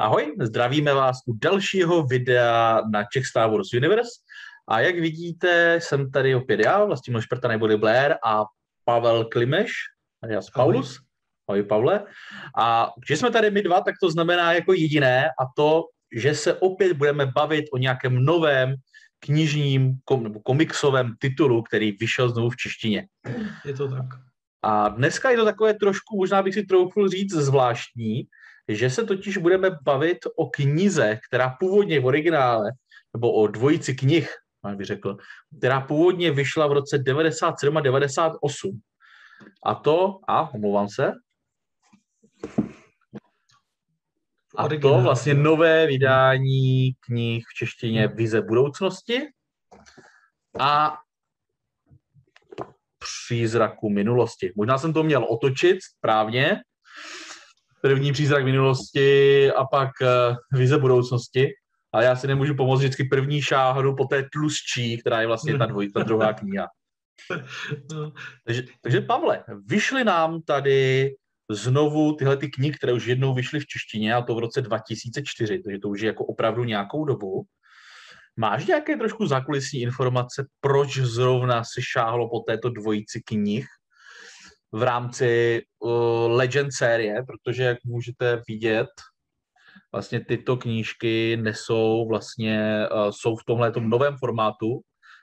Ahoj, zdravíme vás u dalšího videa na Czech Star Wars Universe. A jak vidíte, jsem tady opět já, vlastně Šprta neboli Blair a Pavel Klimeš, já Paulus. Ahoj Pavle. A že jsme tady my dva, tak to znamená jako jediné a to, že se opět budeme bavit o nějakém novém knižním kom, nebo komiksovém titulu, který vyšel znovu v češtině. Je to tak. A dneska je to takové trošku, možná bych si troufl říct, zvláštní, že se totiž budeme bavit o knize, která původně v originále, nebo o dvojici knih, bych řekl, která původně vyšla v roce 97 a 98. A to, a omlouvám se, a to vlastně nové vydání knih v češtině Vize budoucnosti a přízraku minulosti. Možná jsem to měl otočit správně, první přízrak minulosti a pak uh, vize budoucnosti. Ale já si nemůžu pomoct vždycky první šáhnu po té tlustší, která je vlastně ta, dvoj, ta druhá kniha. No. Takže, takže Pavle, vyšly nám tady znovu tyhle ty knihy, které už jednou vyšly v češtině, a to v roce 2004, takže to už je jako opravdu nějakou dobu. Máš nějaké trošku zákulisní informace, proč zrovna si šáhlo po této dvojici knih v rámci uh, Legend série, protože jak můžete vidět, vlastně tyto knížky nesou vlastně, uh, jsou v tomhle novém formátu,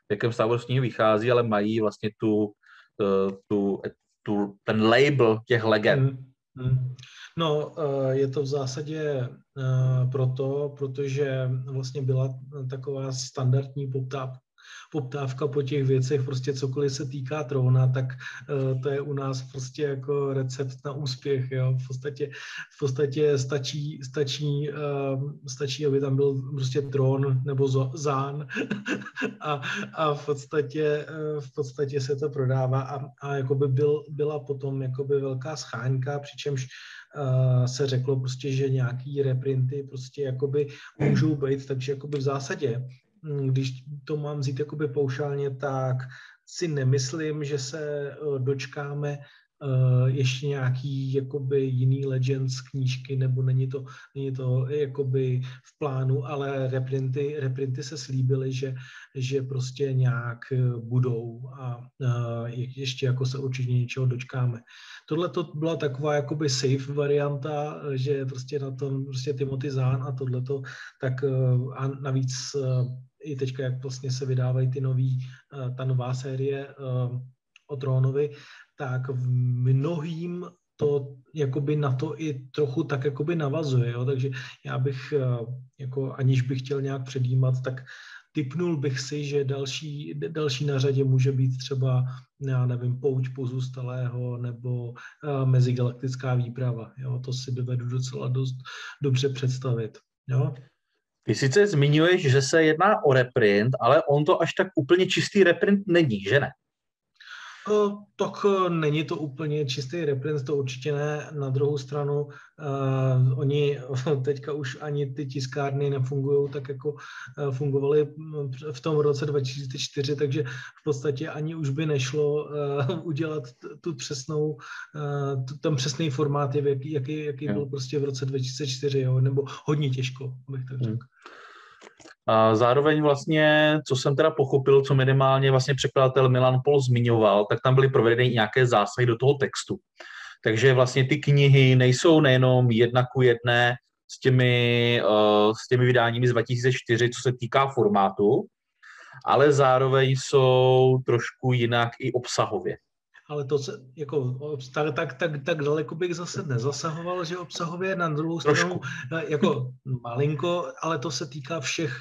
v jakém Star Wars knihy vychází, ale mají vlastně tu, uh, tu, tu, ten label těch legend. Hmm. Hmm. No, je to v zásadě proto, protože vlastně byla taková standardní poptávka poptávka po těch věcech, prostě cokoliv se týká trona, tak uh, to je u nás prostě jako recept na úspěch, jo. V podstatě, v podstatě stačí, stačí, uh, stačí, aby tam byl prostě trón nebo zán a, a v podstatě, uh, v podstatě se to prodává a, a jakoby byl, byla potom jakoby velká scháňka, přičemž Uh, se řeklo prostě, že nějaký reprinty prostě jakoby můžou být, takže jakoby v zásadě když to mám vzít jakoby paušálně, tak si nemyslím, že se eh, dočkáme eh, ještě nějaký jakoby jiný Legends knížky, nebo není to, není to jakoby v plánu, ale reprinty, reprinty se slíbily, že, že prostě nějak eh, budou a ještě jako se určitě něčeho dočkáme. Tohle to byla taková jakoby safe varianta, že prostě na tom prostě Timothy Zahn a tohleto, tak a navíc i teďka, jak vlastně se vydávají ty nový, eh, ta nová série eh, o Trónovi, tak v mnohým to jakoby na to i trochu tak jakoby navazuje, jo? takže já bych, eh, jako aniž bych chtěl nějak předjímat, tak typnul bych si, že další, další na řadě může být třeba, já nevím, pouť pozůstalého nebo mezigalaktická výprava. Jo? To si dovedu docela dost dobře představit. Jo? Ty sice zmiňuješ, že se jedná o reprint, ale on to až tak úplně čistý reprint není, že ne? Tak e, není to úplně čistý reprint, to určitě ne. Na druhou stranu, uh, oni teďka už ani ty tiskárny nefungují tak, jako uh, fungovaly v tom roce 2004, takže v podstatě ani už by nešlo uh, udělat tu přesnou, uh, ten přesný formát, jaký, jaký, jaký byl prostě v roce 2004, jo, nebo hodně těžko, bych tak řekl. Hmm. A zároveň vlastně, co jsem teda pochopil, co minimálně vlastně překladatel Milan Pol zmiňoval, tak tam byly provedeny nějaké zásahy do toho textu. Takže vlastně ty knihy nejsou nejenom jedna ku jedné s těmi, uh, s těmi vydáními z 2004, co se týká formátu, ale zároveň jsou trošku jinak i obsahově. Ale to se, jako, tak, tak, tak, tak daleko bych zase nezasahoval, že obsahově na druhou stranu, eh, jako malinko, ale to se týká všech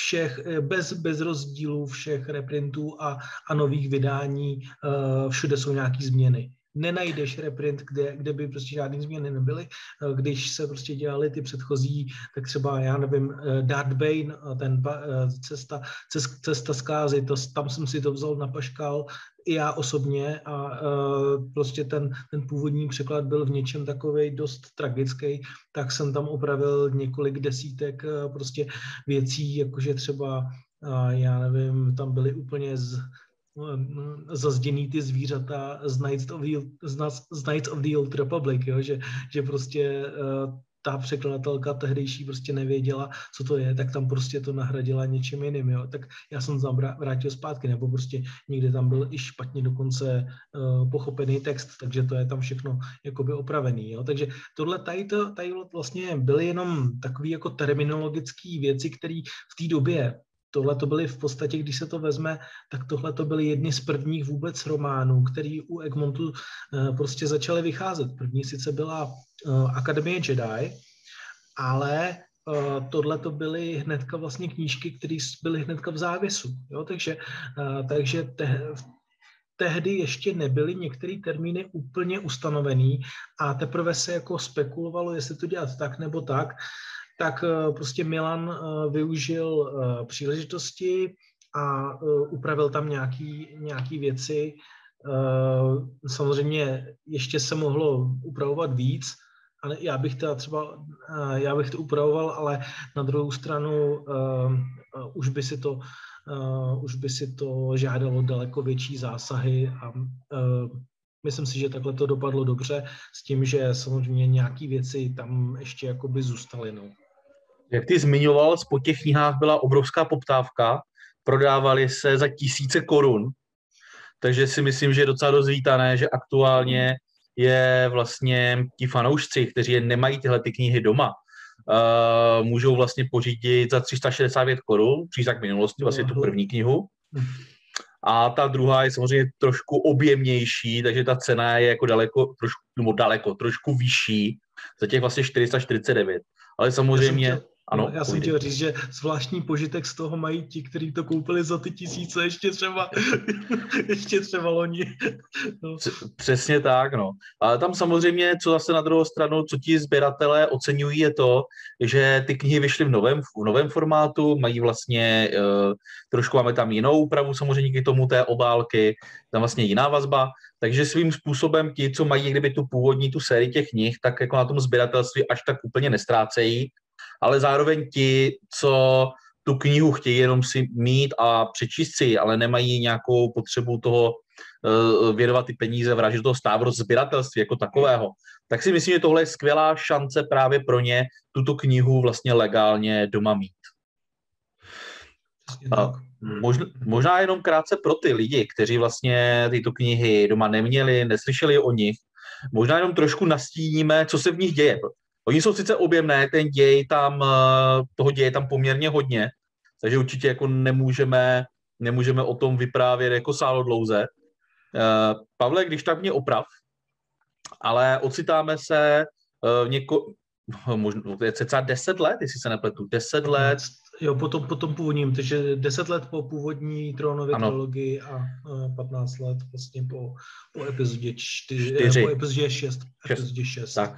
všech, eh, bez, bez rozdílů všech reprintů a, a nových vydání, uh, všude jsou nějaké změny. Nenajdeš reprint, kde, kde by prostě žádné změny nebyly. Uh, když se prostě dělali ty předchozí, tak třeba, já nevím, uh, Darth Bane, ten cesta, cest, cesta zkázy, to, tam jsem si to vzal na paškal, i já osobně a uh, prostě ten, ten původní překlad byl v něčem takový dost tragický, tak jsem tam opravil několik desítek uh, prostě věcí, jakože třeba, uh, já nevím, tam byly úplně z, zazděný ty zvířata z Knights of the, z Knights of the Old Republic, jo? Že, že prostě uh, ta překladatelka tehdejší prostě nevěděla, co to je, tak tam prostě to nahradila něčím jiným, jo. Tak já jsem tam vrátil zpátky, nebo prostě někde tam byl i špatně dokonce uh, pochopený text, takže to je tam všechno jakoby opravený, jo. Takže tohle tady, to, tady vlastně byly jenom takové jako terminologické věci, které v té době tohle to byly v podstatě, když se to vezme, tak tohle to byly jedny z prvních vůbec románů, který u Egmontu uh, prostě začaly vycházet. První sice byla uh, Akademie Jedi, ale uh, tohle to byly hnedka vlastně knížky, které byly hnedka v závěsu. Jo? Takže, takže te, tehdy ještě nebyly některé termíny úplně ustanovený a teprve se jako spekulovalo, jestli to dělat tak nebo tak tak eh, prostě Milan eh, využil eh, příležitosti a upravil tam nějaký, nějaký věci. Samozřejmě ještě se mohlo upravovat víc, ale já bych to třeba, já bych to upravoval, ale na druhou stranu už by si to, už by si to žádalo daleko větší zásahy a myslím si, že takhle to dopadlo dobře s tím, že samozřejmě nějaké věci tam ještě jakoby zůstaly. No. Jak ty zmiňoval, po těch knihách byla obrovská poptávka, prodávali se za tisíce korun, takže si myslím, že je docela dost vítané, že aktuálně je vlastně ti fanoušci, kteří je nemají tyhle ty knihy doma, uh, můžou vlastně pořídit za 369 korun, přízak minulosti, vlastně tu první knihu. A ta druhá je samozřejmě trošku objemnější, takže ta cena je jako daleko, trošku, nebo daleko, trošku vyšší, za těch vlastně 449. Ale samozřejmě... Ano, no, já jsem chtěl říct, že zvláštní požitek z toho mají ti, kteří to koupili za ty tisíce, ještě třeba, ještě třeba loni. No. Přesně tak, no. Ale tam samozřejmě, co zase na druhou stranu, co ti sběratelé oceňují, je to, že ty knihy vyšly v novém, v novém formátu, mají vlastně, uh, trošku máme tam jinou úpravu samozřejmě k tomu té obálky, tam vlastně jiná vazba, takže svým způsobem ti, co mají kdyby tu původní, tu sérii těch knih, tak jako na tom sběratelství až tak úplně nestrácejí, ale zároveň ti, co tu knihu chtějí jenom si mít a přečíst si, ale nemají nějakou potřebu toho uh, věnovat ty peníze v ráži toho stávu sběratelství jako takového, tak si myslím, že tohle je skvělá šance právě pro ně tuto knihu vlastně legálně doma mít. A možná, možná jenom krátce pro ty lidi, kteří vlastně tyto knihy doma neměli, neslyšeli o nich, možná jenom trošku nastíníme, co se v nich děje. Oni jsou sice objemné, ten děj tam, eh, toho děje tam poměrně hodně, takže určitě jako nemůžeme, nemůžeme o tom vyprávět jako sálo dlouze. Eh, Pavle, když tak mě oprav, ale ocitáme se v eh, něko, možná, cca 10 let, jestli se nepletu, 10 let Jo, potom, potom původním, takže 10 let po původní trónově trilogii a 15 let vlastně po, po epizodě 4, 4. po epizodě 6. 6. Epizodě 6. Tak.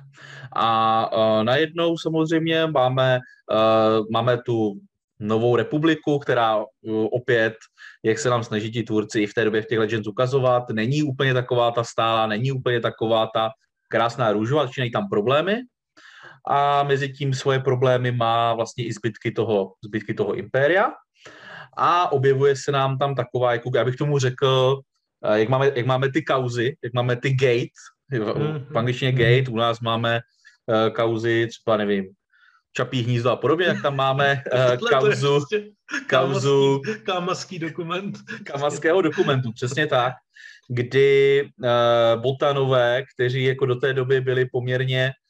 A uh, najednou samozřejmě máme, uh, máme tu novou republiku, která uh, opět, jak se nám snaží ti tvůrci i v té době v těch Legends ukazovat, není úplně taková ta stála, není úplně taková ta krásná růžová, začínají tam problémy, a mezi tím svoje problémy má vlastně i zbytky toho, zbytky toho impéria. A objevuje se nám tam taková, jako já bych tomu řekl, eh, jak máme, jak máme ty kauzy, jak máme ty gate, v angličtině mhm. gate, u nás máme uh, kauzy, třeba nevím, Čapí hnízdo a podobně, jak tam máme uh, kauzu, kauzu kámaský dokument. Kámaského dokumentu, přesně tak, kdy uh, botanové, kteří jako do té doby byli poměrně Eh,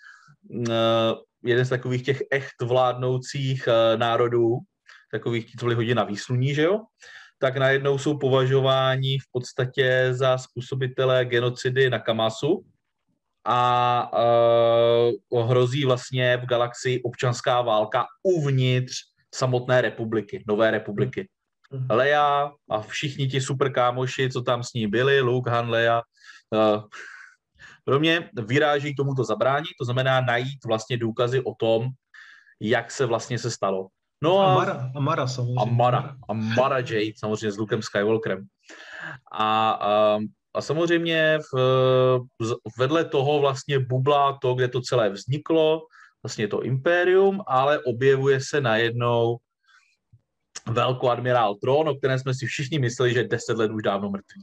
jeden z takových těch echt vládnoucích eh, národů, takových, co byli hodně na výsluní, že jo, tak najednou jsou považováni v podstatě za způsobitele genocidy na Kamasu a uh, hrozí vlastně v galaxii občanská válka uvnitř samotné republiky, nové republiky. Mhm. Leia a všichni ti super kámoši, co tam s ní byli, Luke, Han, Leia, uh, pro mě vyráží tomuto zabránit, to znamená najít vlastně důkazy o tom, jak se vlastně se stalo. No a, Amara, Amara samozřejmě. Amara, Amara Jade, samozřejmě s Lukem Skywalkerem. A, a, a samozřejmě v, vedle toho vlastně bublá to, kde to celé vzniklo, vlastně to impérium, ale objevuje se najednou velkoadmirál Tron, o kterém jsme si všichni mysleli, že deset let už dávno mrtvý.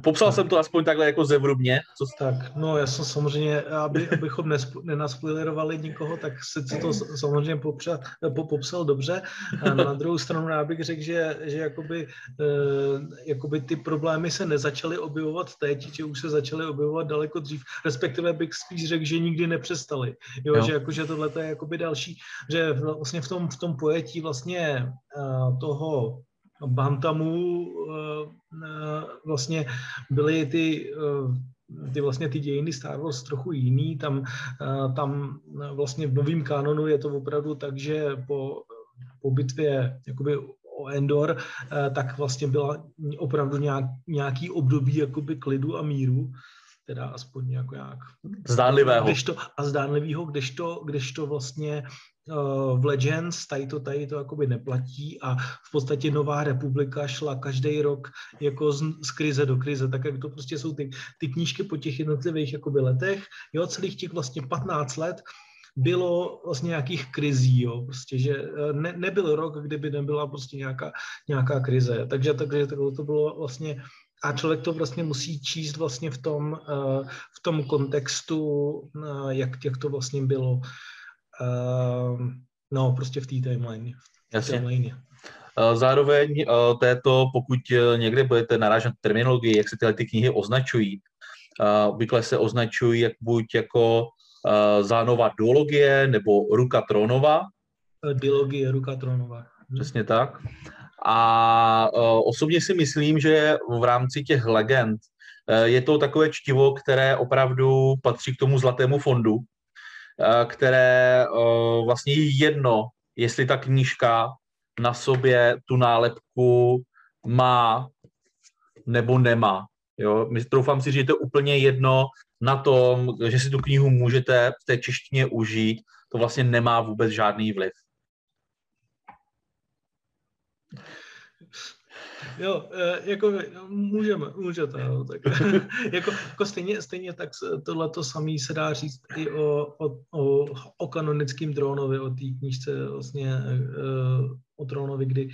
Popsal jsem to aspoň takhle jako zevrubně. Co... Tak, no já jsem samozřejmě, aby, abychom nenaspoilerovali nikoho, tak se to samozřejmě popřel, po, popsal dobře. A na druhou stranu já bych řekl, že, že jakoby, eh, jakoby ty problémy se nezačaly objevovat teď, že už se začaly objevovat daleko dřív, respektive bych spíš řekl, že nikdy nepřestali. Jo, jo. že jakože tohle je jakoby další, že vlastně v tom, v tom pojetí vlastně eh, toho Bantamu eh, eh, vlastně byly ty eh, ty vlastně ty dějiny Star Wars trochu jiný, tam, tam vlastně v novém kanonu je to opravdu tak, že po, po bitvě jakoby o Endor, tak vlastně byla opravdu nějak, nějaký období jakoby klidu a míru, teda aspoň jako nějak... Zdánlivého. Kdežto, a zdánlivého, kdežto, kdežto vlastně uh, v Legends tady to, tady to jakoby neplatí a v podstatě Nová republika šla každý rok jako z, z krize do krize, tak jak to prostě jsou ty, ty knížky po těch jednotlivých jakoby letech, jo, celých těch vlastně 15 let, bylo vlastně nějakých krizí, jo, prostě, že eh, ne, nebyl rok, kdyby nebyla prostě nějaká, nějaká krize, takže, takže to bylo vlastně a člověk to vlastně musí číst vlastně v tom, uh, v tom kontextu, uh, jak, jak to vlastně bylo, uh, no prostě v té timeline. Jasně. Timeline. Zároveň této, pokud někde budete narážet terminologii, jak se tyhle ty knihy označují, obvykle se označují jak buď jako zánova duologie nebo ruka trónova. Dilogie, ruka trónova. Přesně tak. A uh, osobně si myslím, že v rámci těch legend uh, je to takové čtivo, které opravdu patří k tomu zlatému fondu, uh, které vlastně je jedno, jestli ta knížka na sobě tu nálepku má nebo nemá. Jo? Troufám si že je to úplně jedno na tom, že si tu knihu můžete v té češtině užít, to vlastně nemá vůbec žádný vliv. Jo, e, jako můžeme, můžete, jo, tak, jako, jako stejně, stejně tak tohle to samé se dá říct i o, o, o, o kanonickém drónovi, o té knížce vlastně e, o Trónovi, kdy,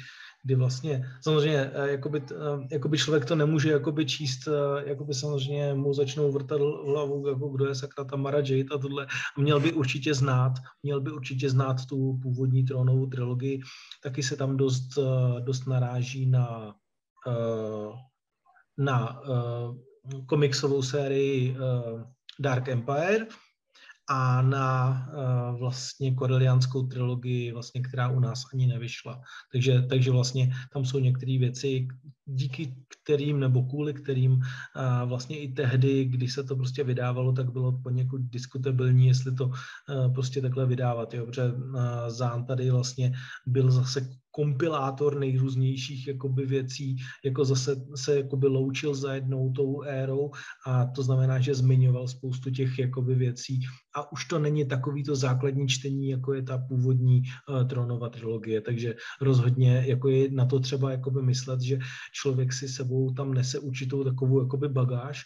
kdy vlastně samozřejmě eh, jakoby, eh, jakoby člověk to nemůže jakoby číst, eh, jakoby samozřejmě mu začnou vrtat hlavu, jako kdo je sakra ta Mara Jade a tohle. Měl by určitě znát, měl by určitě znát tu původní Trónovou trilogii. Taky se tam dost, dost naráží na, na komiksovou sérii Dark Empire, a na uh, vlastně koreliánskou trilogii, vlastně, která u nás ani nevyšla. Takže, takže vlastně tam jsou některé věci, díky kterým nebo kvůli kterým uh, vlastně i tehdy, když se to prostě vydávalo, tak bylo poněkud diskutabilní, jestli to uh, prostě takhle vydávat. Jo? Protože Zán tady vlastně byl zase kompilátor nejrůznějších jakoby věcí, jako zase se jakoby loučil za jednou tou érou. A to znamená, že zmiňoval spoustu těch jakoby věcí. A už to není takový to základní čtení, jako je ta původní uh, Tronova trilogie, takže rozhodně jako je na to třeba jakoby myslet, že člověk si sebou tam nese určitou takovou jakoby bagáž,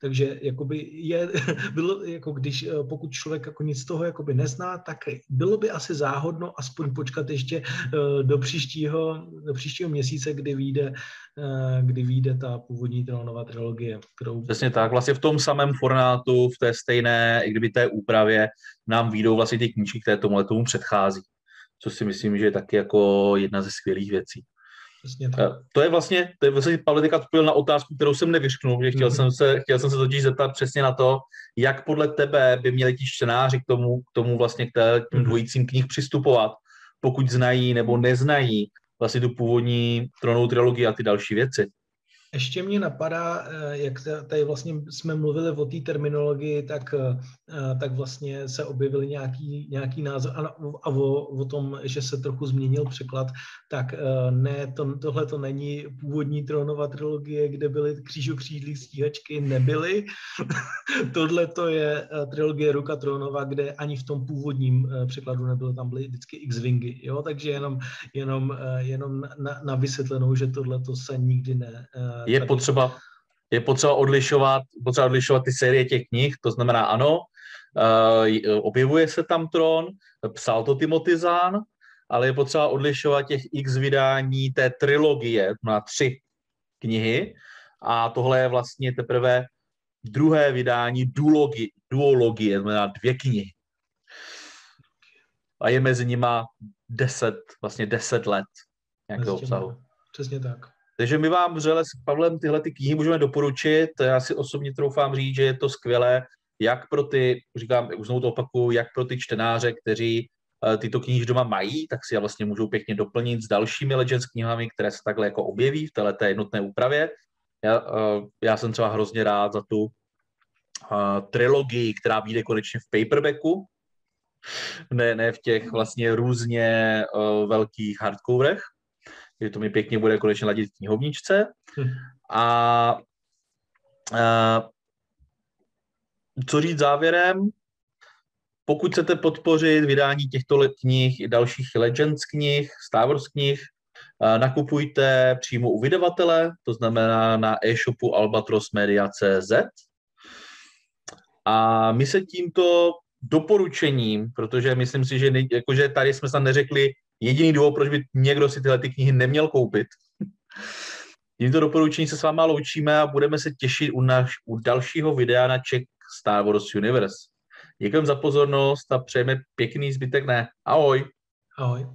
takže jakoby je, bylo, jako když, eh, pokud člověk jako nic z toho jakoby nezná, tak bylo by asi záhodno aspoň počkat ještě eh, do příštího, do příštího měsíce, kdy vyjde, eh, kdy vyjde ta původní Trónová trilogie. Kterou... Přesně tak, vlastně v tom samém formátu, v té stejné, i kdyby té úpravě, nám vyjdou vlastně ty knížky, které tomu tomu předchází. Co si myslím, že je taky jako jedna ze skvělých věcí. Přesně tak. To je vlastně, to je vlastně Pavel teďka odpověděl na otázku, kterou jsem nevyřknul, že chtěl, mm-hmm. jsem se, chtěl jsem se totiž zeptat přesně na to, jak podle tebe by měli ti čtenáři k tomu, k tomu vlastně k tím mhm. dvojícím knih přistupovat, pokud znají nebo neznají vlastně tu původní tronovou trilogii a ty další věci. Ještě mě napadá, eh, jak tady vlastně jsme mluvili o té terminologii, tak, eh, tak vlastně se objevil nějaký, nějaký názor a, a o, o tom, že se trochu změnil překlad, tak eh, ne, to, tohle to není původní trónová trilogie, kde byly křížokřídlí stíhačky, nebyly. tohle to je trilogie Ruka trónova, kde ani v tom původním překladu nebylo, tam byly vždycky X-Wingy, jo, takže jenom, jenom, jenom na, na vysvětlenou, že tohle to se nikdy ne, je potřeba, je potřeba odlišovat, potřeba odlišovat ty série těch knih, to znamená ano, uh, objevuje se tam Tron, psal to Timothy Zahn, ale je potřeba odlišovat těch x vydání té trilogie, na tři knihy, a tohle je vlastně teprve druhé vydání duologie, duologie znamená dvě knihy. A je mezi nima deset, vlastně deset let nějakého obsahu. Přesně tak. Takže my vám vřele s Pavlem tyhle ty knihy můžeme doporučit. Já si osobně troufám říct, že je to skvělé, jak pro ty, říkám, už znovu to opakuju, jak pro ty čtenáře, kteří uh, tyto knihy doma mají, tak si je vlastně můžou pěkně doplnit s dalšími Legends knihami, které se takhle jako objeví v této jednotné úpravě. Já, uh, já jsem třeba hrozně rád za tu uh, trilogii, která vyjde konečně v paperbacku, ne, ne v těch vlastně různě velkých hardcoverech, že to mi pěkně bude konečně ladit v knihovničce. Hm. A, a co říct závěrem? Pokud chcete podpořit vydání těchto knih i dalších Legends knih, Star Wars knih, nakupujte přímo u vydavatele, to znamená na e-shopu albatrosmedia.cz. A my se tímto doporučením, protože myslím si, že, jakože tady jsme se neřekli jediný důvod, proč by někdo si tyhle ty knihy neměl koupit. Tímto doporučení se s váma loučíme a budeme se těšit u, naš, u dalšího videa na Czech Star Wars Universe. Děkujeme za pozornost a přejeme pěkný zbytek ne. Ahoj. Ahoj.